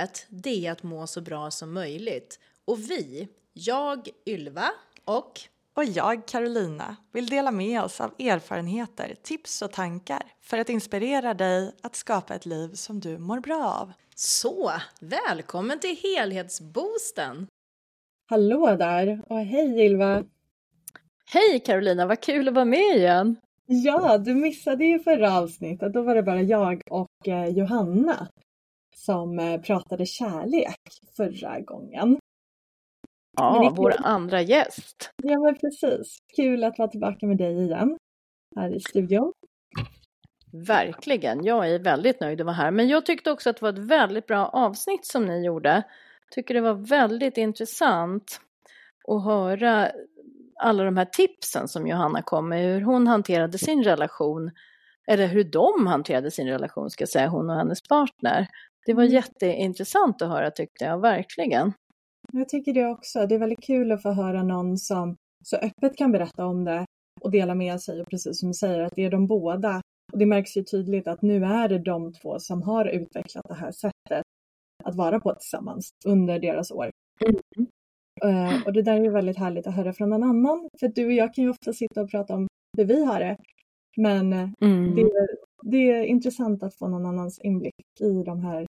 Livet, det är att må så bra som möjligt. Och vi, jag, Ylva och och jag, Carolina, vill dela med oss av erfarenheter, tips och tankar för att inspirera dig att skapa ett liv som du mår bra av. Så, välkommen till Helhetsboosten! Hallå där och hej Ylva! Hej Carolina, vad kul att vara med igen! Ja, du missade ju förra avsnittet. Då var det bara jag och eh, Johanna som eh, pratade kärlek förra gången. Ja, vår andra gäst. Ja, men precis. Kul att vara tillbaka med dig igen här i studion. Verkligen, jag är väldigt nöjd att vara här. Men jag tyckte också att det var ett väldigt bra avsnitt som ni gjorde. Tycker det var väldigt intressant att höra alla de här tipsen som Johanna kom med, hur hon hanterade sin relation, eller hur de hanterade sin relation, ska jag säga, hon och hennes partner. Det var mm. jätteintressant att höra tyckte jag, verkligen. Jag tycker det också. Det är väldigt kul att få höra någon som så öppet kan berätta om det och dela med sig. Och precis som du säger, att det är de båda. Och det märks ju tydligt att nu är det de två som har utvecklat det här sättet att vara på tillsammans under deras år. Mm. Uh, och det där är väldigt härligt att höra från någon annan. För du och jag kan ju ofta sitta och prata om hur vi har det. Men eh, mm. det, är, det, är intressant att få någon annans inblick i de här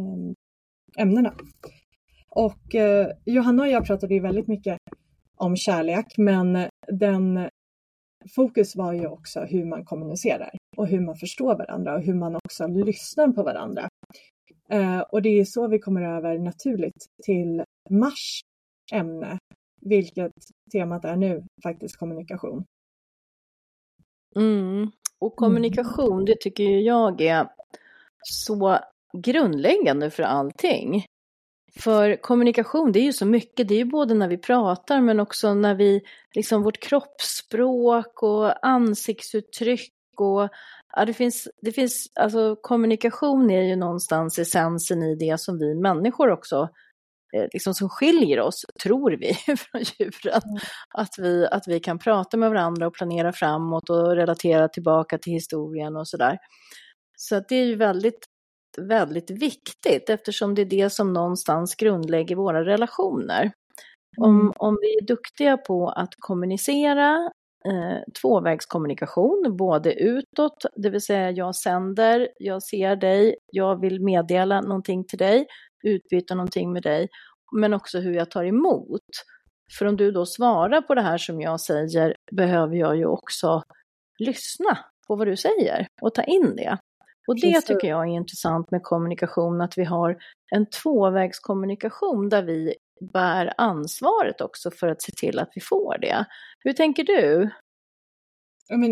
Eh, ämnena. Och eh, Johanna och jag pratade ju väldigt mycket om kärlek, men den fokus var ju också hur man kommunicerar och hur man förstår varandra och hur man också lyssnar på varandra. Eh, och det är så vi kommer över naturligt till mars ämne, vilket temat är nu, faktiskt kommunikation. Mm. Och kommunikation, mm. det tycker jag är så grundläggande för allting. För kommunikation, det är ju så mycket, det är ju både när vi pratar men också när vi, liksom vårt kroppsspråk och ansiktsuttryck och ja, det finns, det finns, alltså kommunikation är ju någonstans essensen i det som vi människor också, eh, liksom som skiljer oss, tror vi, från djuren. Mm. Att, vi, att vi kan prata med varandra och planera framåt och relatera tillbaka till historien och sådär. Så det är ju väldigt väldigt viktigt eftersom det är det som någonstans grundlägger våra relationer. Mm. Om, om vi är duktiga på att kommunicera, eh, tvåvägskommunikation, både utåt, det vill säga jag sänder, jag ser dig, jag vill meddela någonting till dig, utbyta någonting med dig, men också hur jag tar emot. För om du då svarar på det här som jag säger behöver jag ju också lyssna på vad du säger och ta in det. Och det tycker jag är intressant med kommunikation, att vi har en tvåvägskommunikation där vi bär ansvaret också för att se till att vi får det. Hur tänker du?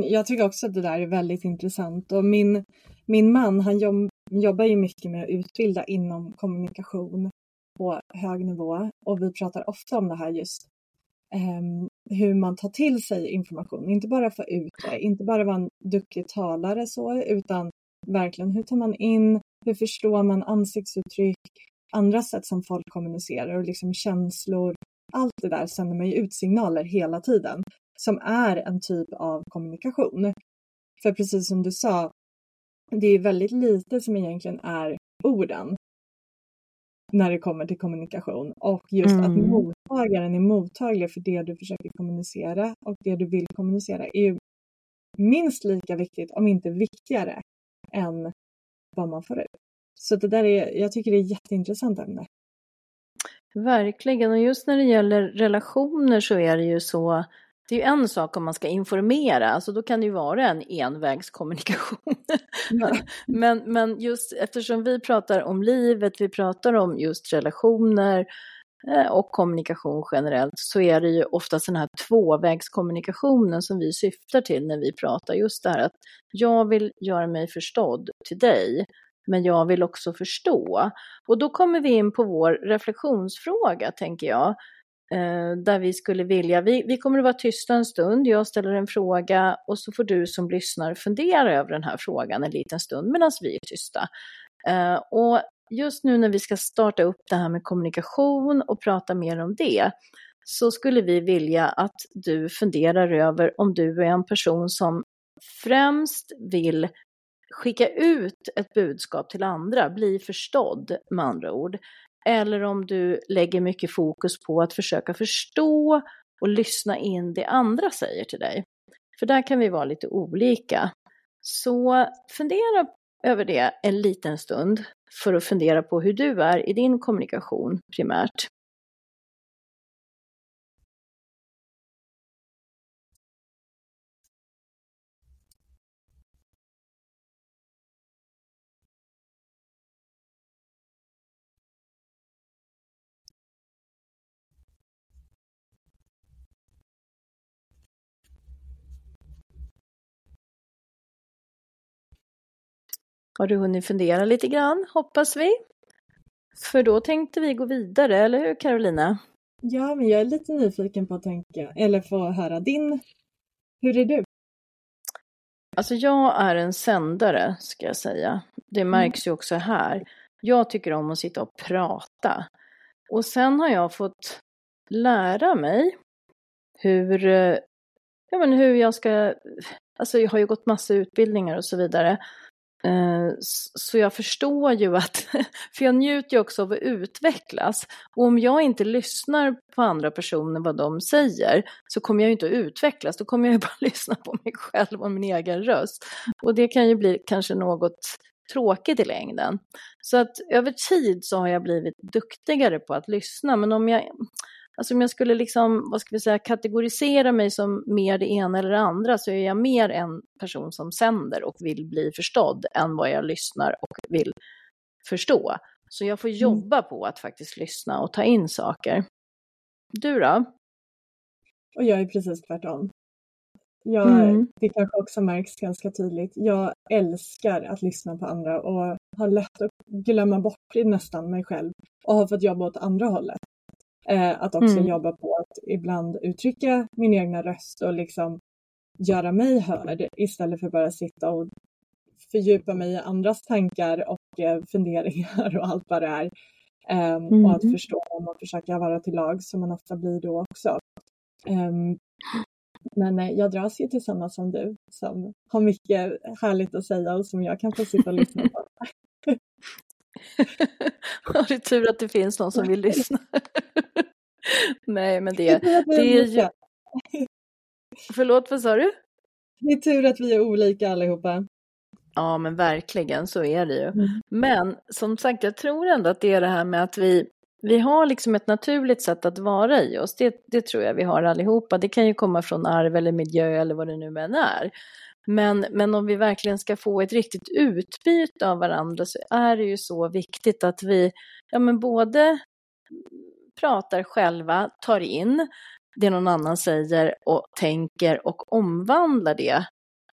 jag tycker också att det där är väldigt intressant och min, min man han jobb, jobbar ju mycket med att utbilda inom kommunikation på hög nivå och vi pratar ofta om det här just um, hur man tar till sig information, inte bara få ut det, inte bara vara en duktig talare så, utan verkligen hur tar man in, hur förstår man ansiktsuttryck, andra sätt som folk kommunicerar och liksom känslor. Allt det där sänder man ju ut signaler hela tiden som är en typ av kommunikation. För precis som du sa, det är väldigt lite som egentligen är orden när det kommer till kommunikation och just mm. att mottagaren är mottaglig för det du försöker kommunicera och det du vill kommunicera är ju minst lika viktigt, om inte viktigare, än vad man får ut. Så det där är, jag tycker det är ett jätteintressant ämne. Verkligen, och just när det gäller relationer så är det ju så, det är ju en sak om man ska informera, alltså då kan det ju vara en envägskommunikation. Men, men just eftersom vi pratar om livet, vi pratar om just relationer, Eh, och kommunikation generellt så är det ju oftast den här tvåvägskommunikationen som vi syftar till när vi pratar. Just det här att jag vill göra mig förstådd till dig, men jag vill också förstå. Och då kommer vi in på vår reflektionsfråga, tänker jag. Eh, där vi skulle vilja, vi, vi kommer att vara tysta en stund, jag ställer en fråga och så får du som lyssnar fundera över den här frågan en liten stund medan vi är tysta. Uh, och just nu när vi ska starta upp det här med kommunikation och prata mer om det, så skulle vi vilja att du funderar över om du är en person som främst vill skicka ut ett budskap till andra, bli förstådd med andra ord. Eller om du lägger mycket fokus på att försöka förstå och lyssna in det andra säger till dig. För där kan vi vara lite olika. Så fundera över det en liten stund för att fundera på hur du är i din kommunikation primärt. Har du hunnit fundera lite grann, hoppas vi? För då tänkte vi gå vidare, eller hur Carolina? Ja, men jag är lite nyfiken på att tänka, eller få höra din. Hur är du? Alltså jag är en sändare, ska jag säga. Det mm. märks ju också här. Jag tycker om att sitta och prata. Och sen har jag fått lära mig hur, ja men hur jag ska, alltså jag har ju gått massa utbildningar och så vidare. Eh, så jag förstår ju att, för jag njuter ju också av att utvecklas. Och om jag inte lyssnar på andra personer, vad de säger, så kommer jag ju inte att utvecklas. Då kommer jag ju bara lyssna på mig själv och min egen röst. Och det kan ju bli kanske något tråkigt i längden. Så att över tid så har jag blivit duktigare på att lyssna. Men om jag, Alltså om jag skulle liksom, vad ska vi säga, kategorisera mig som mer det ena eller det andra så är jag mer en person som sänder och vill bli förstådd än vad jag lyssnar och vill förstå. Så jag får mm. jobba på att faktiskt lyssna och ta in saker. Du då? Och jag är precis tvärtom. Jag, mm. Det kanske också märks ganska tydligt. Jag älskar att lyssna på andra och har lätt att glömma bort nästan mig själv och har fått jobba åt andra hållet. Eh, att också mm. jobba på att ibland uttrycka min egna röst och liksom göra mig hörd istället för bara sitta och fördjupa mig i andras tankar och eh, funderingar och allt vad det är. Eh, mm. Och att mm. förstå dem och försöka vara till lag som man ofta blir då också. Um, men eh, jag dras ju till sådana som du som har mycket härligt att säga och som jag kan få sitta och lyssna på. det är tur att det finns någon som vill lyssna. Nej, men det, det är ju... Förlåt, vad sa du? Det är tur att vi är olika allihopa. Ja, men verkligen, så är det ju. Mm. Men som sagt, jag tror ändå att det är det här med att vi, vi har liksom ett naturligt sätt att vara i oss. Det, det tror jag vi har allihopa. Det kan ju komma från arv eller miljö eller vad det nu än är. Men, men om vi verkligen ska få ett riktigt utbyte av varandra så är det ju så viktigt att vi ja, men både pratar själva, tar in det någon annan säger och tänker och omvandlar det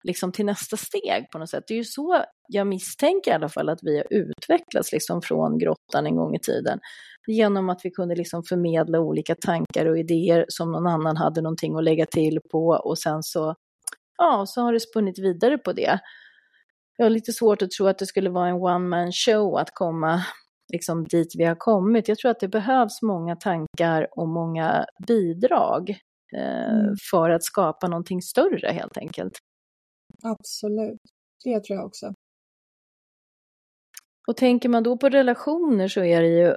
liksom till nästa steg på något sätt. Det är ju så jag misstänker i alla fall att vi har utvecklats liksom från grottan en gång i tiden. Genom att vi kunde liksom förmedla olika tankar och idéer som någon annan hade någonting att lägga till på och sen så ja, så har det spunnit vidare på det. Jag har lite svårt att tro att det skulle vara en one man show att komma liksom dit vi har kommit. Jag tror att det behövs många tankar och många bidrag eh, mm. för att skapa någonting större helt enkelt. Absolut, det tror jag också. Och tänker man då på relationer så är det ju,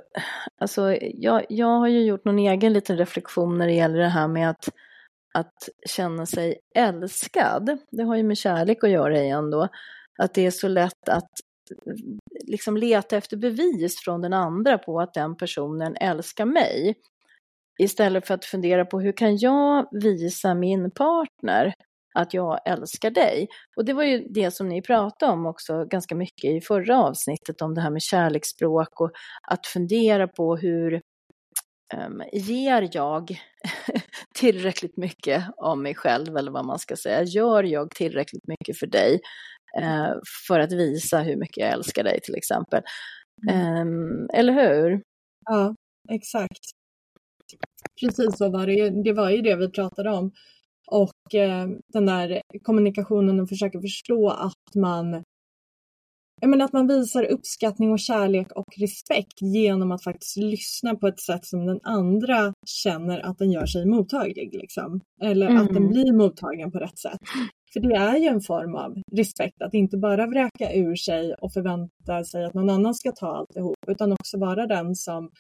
alltså jag, jag har ju gjort någon egen liten reflektion när det gäller det här med att att känna sig älskad. Det har ju med kärlek att göra igen då. Att det är så lätt att liksom leta efter bevis från den andra på att den personen älskar mig. Istället för att fundera på hur kan jag visa min partner att jag älskar dig. Och det var ju det som ni pratade om också ganska mycket i förra avsnittet om det här med kärleksspråk och att fundera på hur um, ger jag tillräckligt mycket av mig själv eller vad man ska säga? Gör jag tillräckligt mycket för dig uh, för att visa hur mycket jag älskar dig till exempel? Um, eller hur? Ja, exakt. Precis så var det ju. Det var ju det vi pratade om. Och eh, den där kommunikationen och försöka förstå att man jag menar att man visar uppskattning och kärlek och respekt genom att faktiskt lyssna på ett sätt som den andra känner att den gör sig mottaglig. Liksom. Eller mm. att den mm. blir mottagen på rätt sätt. För det är ju en form av respekt, att inte bara vräka ur sig och förvänta sig att någon annan ska ta alltihop, utan också vara den som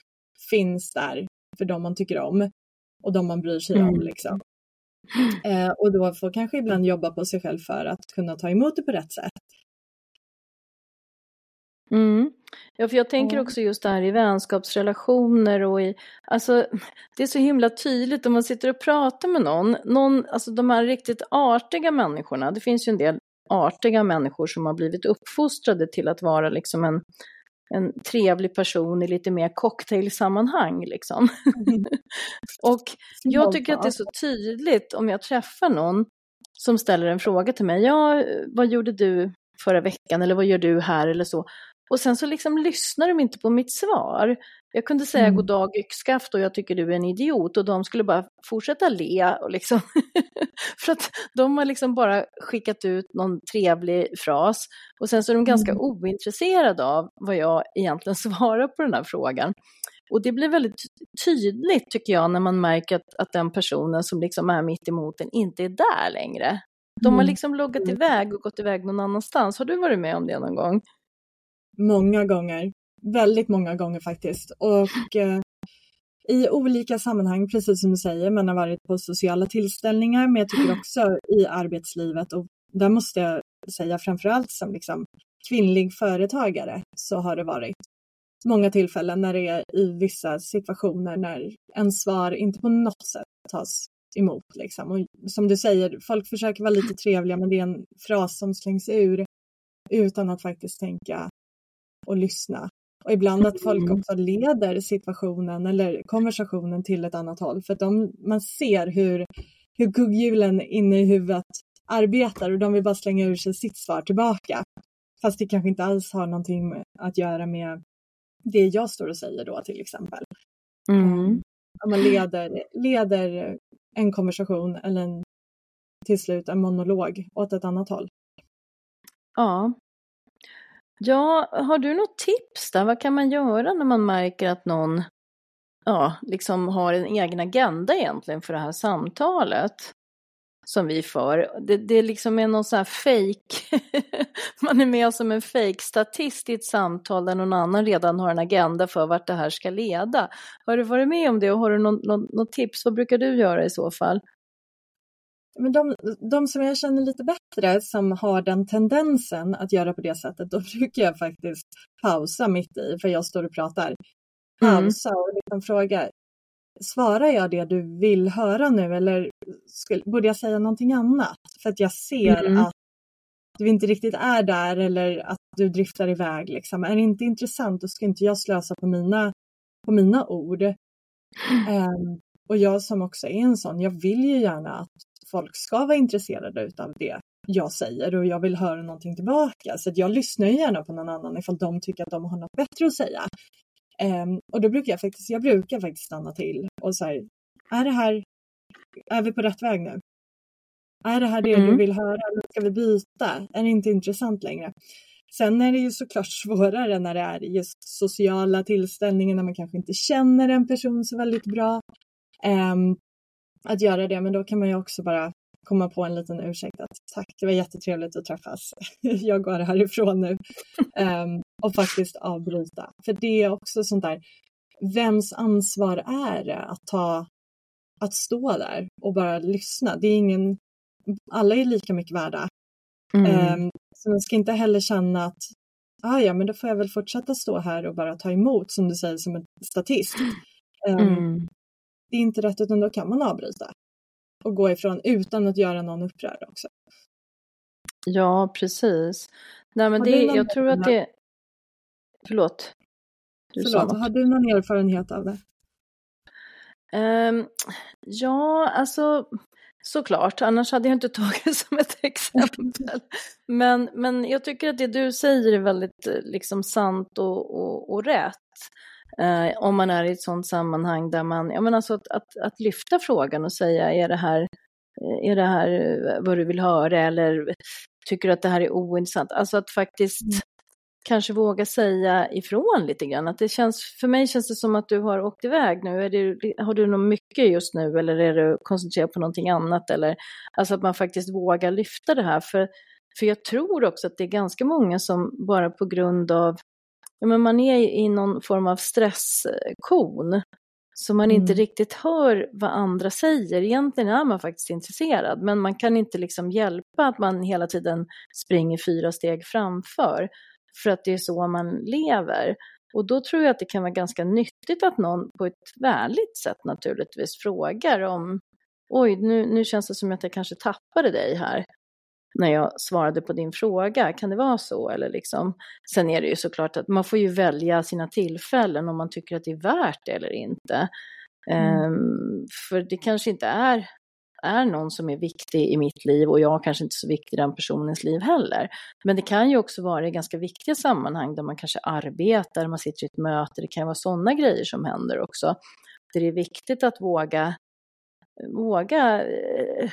finns där för de man tycker om och de man bryr sig mm. om. Liksom. Eh, och då får kanske ibland jobba på sig själv för att kunna ta emot det på rätt sätt. Mm. Ja, för jag tänker också just det här i vänskapsrelationer och i, alltså det är så himla tydligt om man sitter och pratar med någon, någon, alltså de här riktigt artiga människorna, det finns ju en del artiga människor som har blivit uppfostrade till att vara liksom en, en trevlig person i lite mer cocktailsammanhang liksom. Mm. och jag tycker att det är så tydligt om jag träffar någon som ställer en fråga till mig, ja, vad gjorde du förra veckan eller vad gör du här eller så. Och sen så liksom lyssnar de inte på mitt svar. Jag kunde säga mm. god dag yxskaft och jag tycker du är en idiot och de skulle bara fortsätta le och liksom för att de har liksom bara skickat ut någon trevlig fras och sen så är de ganska mm. ointresserade av vad jag egentligen svarar på den här frågan. Och det blir väldigt tydligt tycker jag när man märker att, att den personen som liksom är mitt emot en inte är där längre. De har mm. liksom loggat mm. iväg och gått iväg någon annanstans. Har du varit med om det någon gång? Många gånger. Väldigt många gånger faktiskt. Och eh, i olika sammanhang, precis som du säger, man har varit på sociala tillställningar, men jag tycker också i arbetslivet och där måste jag säga framförallt som liksom kvinnlig företagare så har det varit många tillfällen när det är i vissa situationer när en svar inte på något sätt tas emot. Liksom. Och som du säger, folk försöker vara lite trevliga men det är en fras som slängs ur utan att faktiskt tänka och lyssna. Och ibland att folk mm. också leder situationen eller konversationen till ett annat håll. För att de, man ser hur, hur kugghjulen inne i huvudet arbetar och de vill bara slänga ur sig sitt svar tillbaka. Fast det kanske inte alls har någonting att göra med det jag står och säger då till exempel. Mm. Om man leder, leder en konversation eller en, till slut en monolog åt ett annat håll. Ja, Ja, har du något tips där? Vad kan man göra när man märker att någon ja, liksom har en egen agenda egentligen för det här samtalet som vi för. Det, det liksom är någon sån här fake, man är med som en fake-statist i ett samtal där någon annan redan har en agenda för vart det här ska leda. Har du varit med om det och har du något, något, något tips? Vad brukar du göra i så fall? Men de, de som jag känner lite bättre som har den tendensen att göra på det sättet, då brukar jag faktiskt pausa mitt i, för jag står och pratar. Mm. Pausa och liksom fråga, svarar jag det du vill höra nu eller skulle, borde jag säga någonting annat? För att jag ser mm. att du inte riktigt är där eller att du driftar iväg. Liksom. Är det inte intressant, då ska inte jag slösa på mina, på mina ord. Um, och jag som också är en sån, jag vill ju gärna att folk ska vara intresserade av det jag säger och jag vill höra någonting tillbaka. Så jag lyssnar gärna på någon annan ifall de tycker att de har något bättre att säga. Um, och då brukar jag faktiskt, jag brukar faktiskt stanna till och säga, är det här, är vi på rätt väg nu? Är det här det mm. du vill höra eller ska vi byta? Är det inte intressant längre? Sen är det ju såklart svårare när det är just sociala tillställningar när man kanske inte känner en person så väldigt bra. Um, att göra det, men då kan man ju också bara komma på en liten ursäkt att tack, det var jättetrevligt att träffas. Jag går härifrån nu. Um, och faktiskt avbryta. För det är också sånt där, vems ansvar är det att ta, att stå där och bara lyssna? Det är ingen, alla är lika mycket värda. Mm. Um, så man ska inte heller känna att, ah, ja, men då får jag väl fortsätta stå här och bara ta emot, som du säger, som en statist. Um, mm det är inte rätt utan då kan man avbryta och gå ifrån utan att göra någon upprörd också. Ja, precis. Nej, men det, jag tror att det... Förlåt. Du Förlåt, har du någon erfarenhet av det? Um, ja, alltså såklart, annars hade jag inte tagit det som ett exempel. Men, men jag tycker att det du säger är väldigt liksom sant och, och, och rätt. Eh, om man är i ett sådant sammanhang där man, ja men alltså att, att, att, lyfta frågan och säga är det här, är det här vad du vill höra eller tycker du att det här är ointressant? Alltså att faktiskt mm. kanske våga säga ifrån lite grann. Att det känns, för mig känns det som att du har åkt iväg nu. Är det, har du något mycket just nu eller är du koncentrerad på någonting annat? Eller, alltså att man faktiskt vågar lyfta det här. För, för jag tror också att det är ganska många som bara på grund av ja, men man är i någon form av stresskon. Så man inte Mm. riktigt hör vad andra säger. Egentligen är man faktiskt intresserad, men man kan inte liksom hjälpa att man hela tiden springer fyra steg framför. För att det är så man lever. Och då tror jag att det kan vara ganska nyttigt att någon på ett vänligt sätt naturligtvis frågar om oj, nu, nu känns det som att jag kanske tappade dig här när jag svarade på din fråga. Kan det vara så? Eller liksom. Sen är det ju såklart att man får ju välja sina tillfällen om man tycker att det är värt det eller inte. Mm. Ehm, för det kanske inte är, är någon som är viktig i mitt liv och jag kanske inte är så viktig i den personens liv heller. Men det kan ju också vara i ganska viktiga sammanhang där man kanske arbetar, man sitter i ett möte, det kan vara sådana grejer som händer också. Det är viktigt att våga våga eh,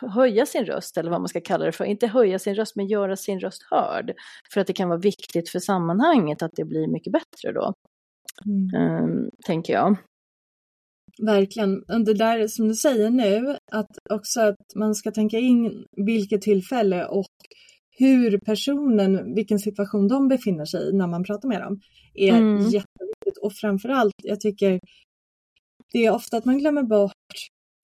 höja sin röst, eller vad man ska kalla det för. Inte höja sin röst, men göra sin röst hörd. För att det kan vara viktigt för sammanhanget att det blir mycket bättre då, Mm. um, tänker jag. Verkligen. Det där som du säger nu, att också att man ska tänka in vilket tillfälle och hur personen, vilken situation de befinner sig i när man pratar med dem, är Mm. jätteviktigt. Och framförallt, jag tycker det är ofta att man glömmer bort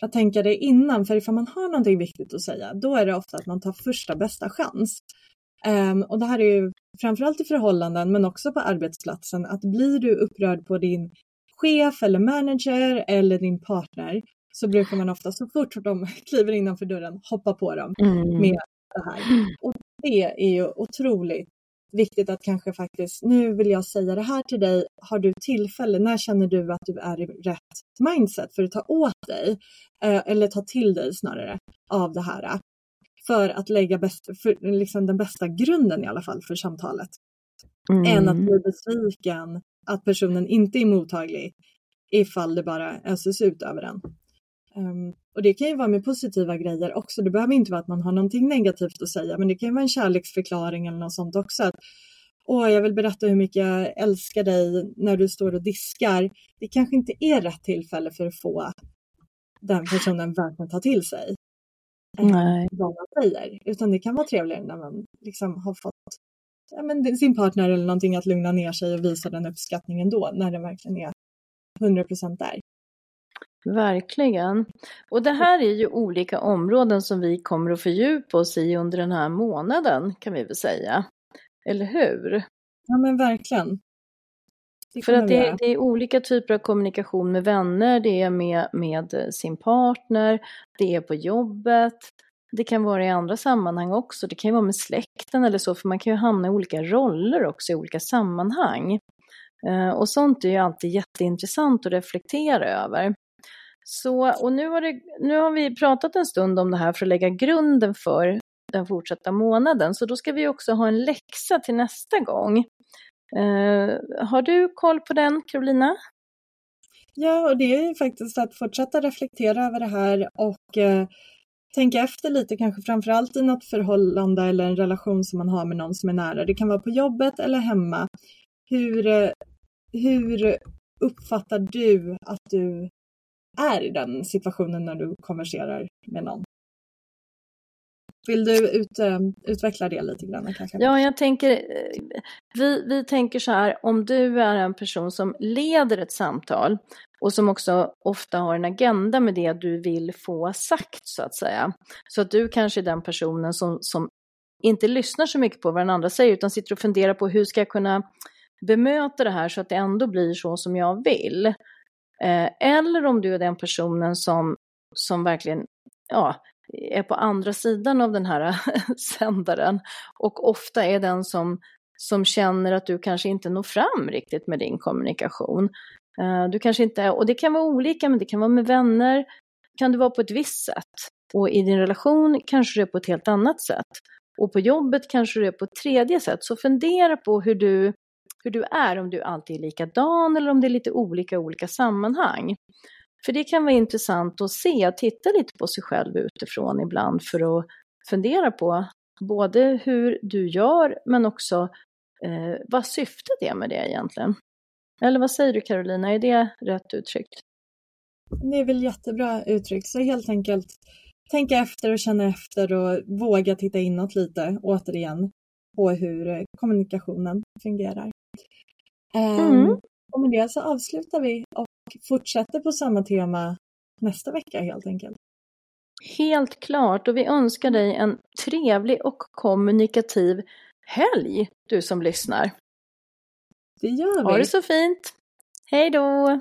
att tänka det innan, för ifall man har någonting viktigt att säga, då är det ofta att man tar första bästa chans. Ehm, och det här är ju framförallt i förhållanden, men också på arbetsplatsen, att blir du upprörd på din chef eller manager eller din partner så brukar man ofta så fort de kliver innanför dörren hoppa på dem Mm. med det här. Och det är ju otroligt viktigt att kanske faktiskt, nu vill jag säga det här till dig, har du tillfälle, när känner du att du är i rätt mindset för att ta åt dig, eh, eller ta till dig snarare, av det här. För att lägga bäst, för, liksom den bästa grunden i alla fall för samtalet Mm. än att bli besviken att personen inte är mottaglig ifall det bara öses ut över den. Ehm, och det kan ju vara med positiva grejer också. Det behöver inte vara att man har någonting negativt att säga, men det kan ju vara en kärleksförklaring eller något sånt också. Att, Åh, jag vill berätta hur mycket jag älskar dig när du står och diskar. Det kanske inte är rätt tillfälle för att få den personen verkligen ta till sig eh, Nej. vad man säger. Utan det kan vara trevligare när man liksom har fått ja, men sin partner eller någonting att lugna ner sig och visa den uppskattningen då, när den verkligen är 100% där. Verkligen. Och det här är ju olika områden som vi kommer att fördjupa oss i under den här månaden, kan vi väl säga. Eller hur? Ja men verkligen. Det För att det, det är olika typer av kommunikation med vänner, det är med, med sin partner, det är på jobbet, det kan vara i andra sammanhang också, det kan ju vara med släkten eller så, för man kan ju hamna i olika roller också i olika sammanhang. Eh, och sånt är ju alltid jätteintressant att reflektera över. Så, och nu har, det, nu har vi pratat en stund om det här för att lägga grunden för den fortsatta månaden, så då ska vi också ha en läxa till nästa gång. Eh, har du koll på den, Carolina? Ja, och det är ju faktiskt att fortsätta reflektera över det här och eh, tänka efter lite, kanske framförallt i något förhållande eller en relation som man har med någon som är nära. Det kan vara på jobbet eller hemma. Hur, eh, hur uppfattar du att du är i den situationen när du konverserar med någon? Vill du ut, eh, utveckla det lite grann kanske? Ja, jag tänker, eh, vi, vi tänker så här, om du är en person som leder ett samtal och som också ofta har en agenda med det du vill få sagt så att säga. Så att du kanske är den personen som, som inte lyssnar så mycket på vad den andra säger utan sitter och funderar på hur ska jag kunna bemöta det här så att det ändå blir så som jag vill. Eh, eller om du är den personen som, som verkligen ja, är på andra sidan av den här sändaren och ofta är den som, som känner att du kanske inte når fram riktigt med din kommunikation. Eh, du kanske inte, och det kan vara olika, men det kan vara med vänner, kan det vara på ett visst sätt. Och i din relation kanske det är på ett helt annat sätt. Och på jobbet kanske det är på ett tredje sätt. Så fundera på hur du, hur du är, om du alltid är likadan eller om det är lite olika i olika sammanhang. För det kan vara intressant att se, att titta lite på sig själv utifrån ibland för att fundera på både hur du gör men också eh, vad syftet är med det egentligen. Eller vad säger du Carolina, är det rätt uttryckt? Det är väl jättebra uttryckt, så helt enkelt tänka efter och känna efter och våga titta inåt lite återigen på hur kommunikationen fungerar. Mm. Um, och med det så avslutar vi och fortsätter på samma tema nästa vecka helt enkelt. Helt klart och vi önskar dig en trevlig och kommunikativ helg, du som lyssnar. Det gör vi. Ha det så fint. Hej då!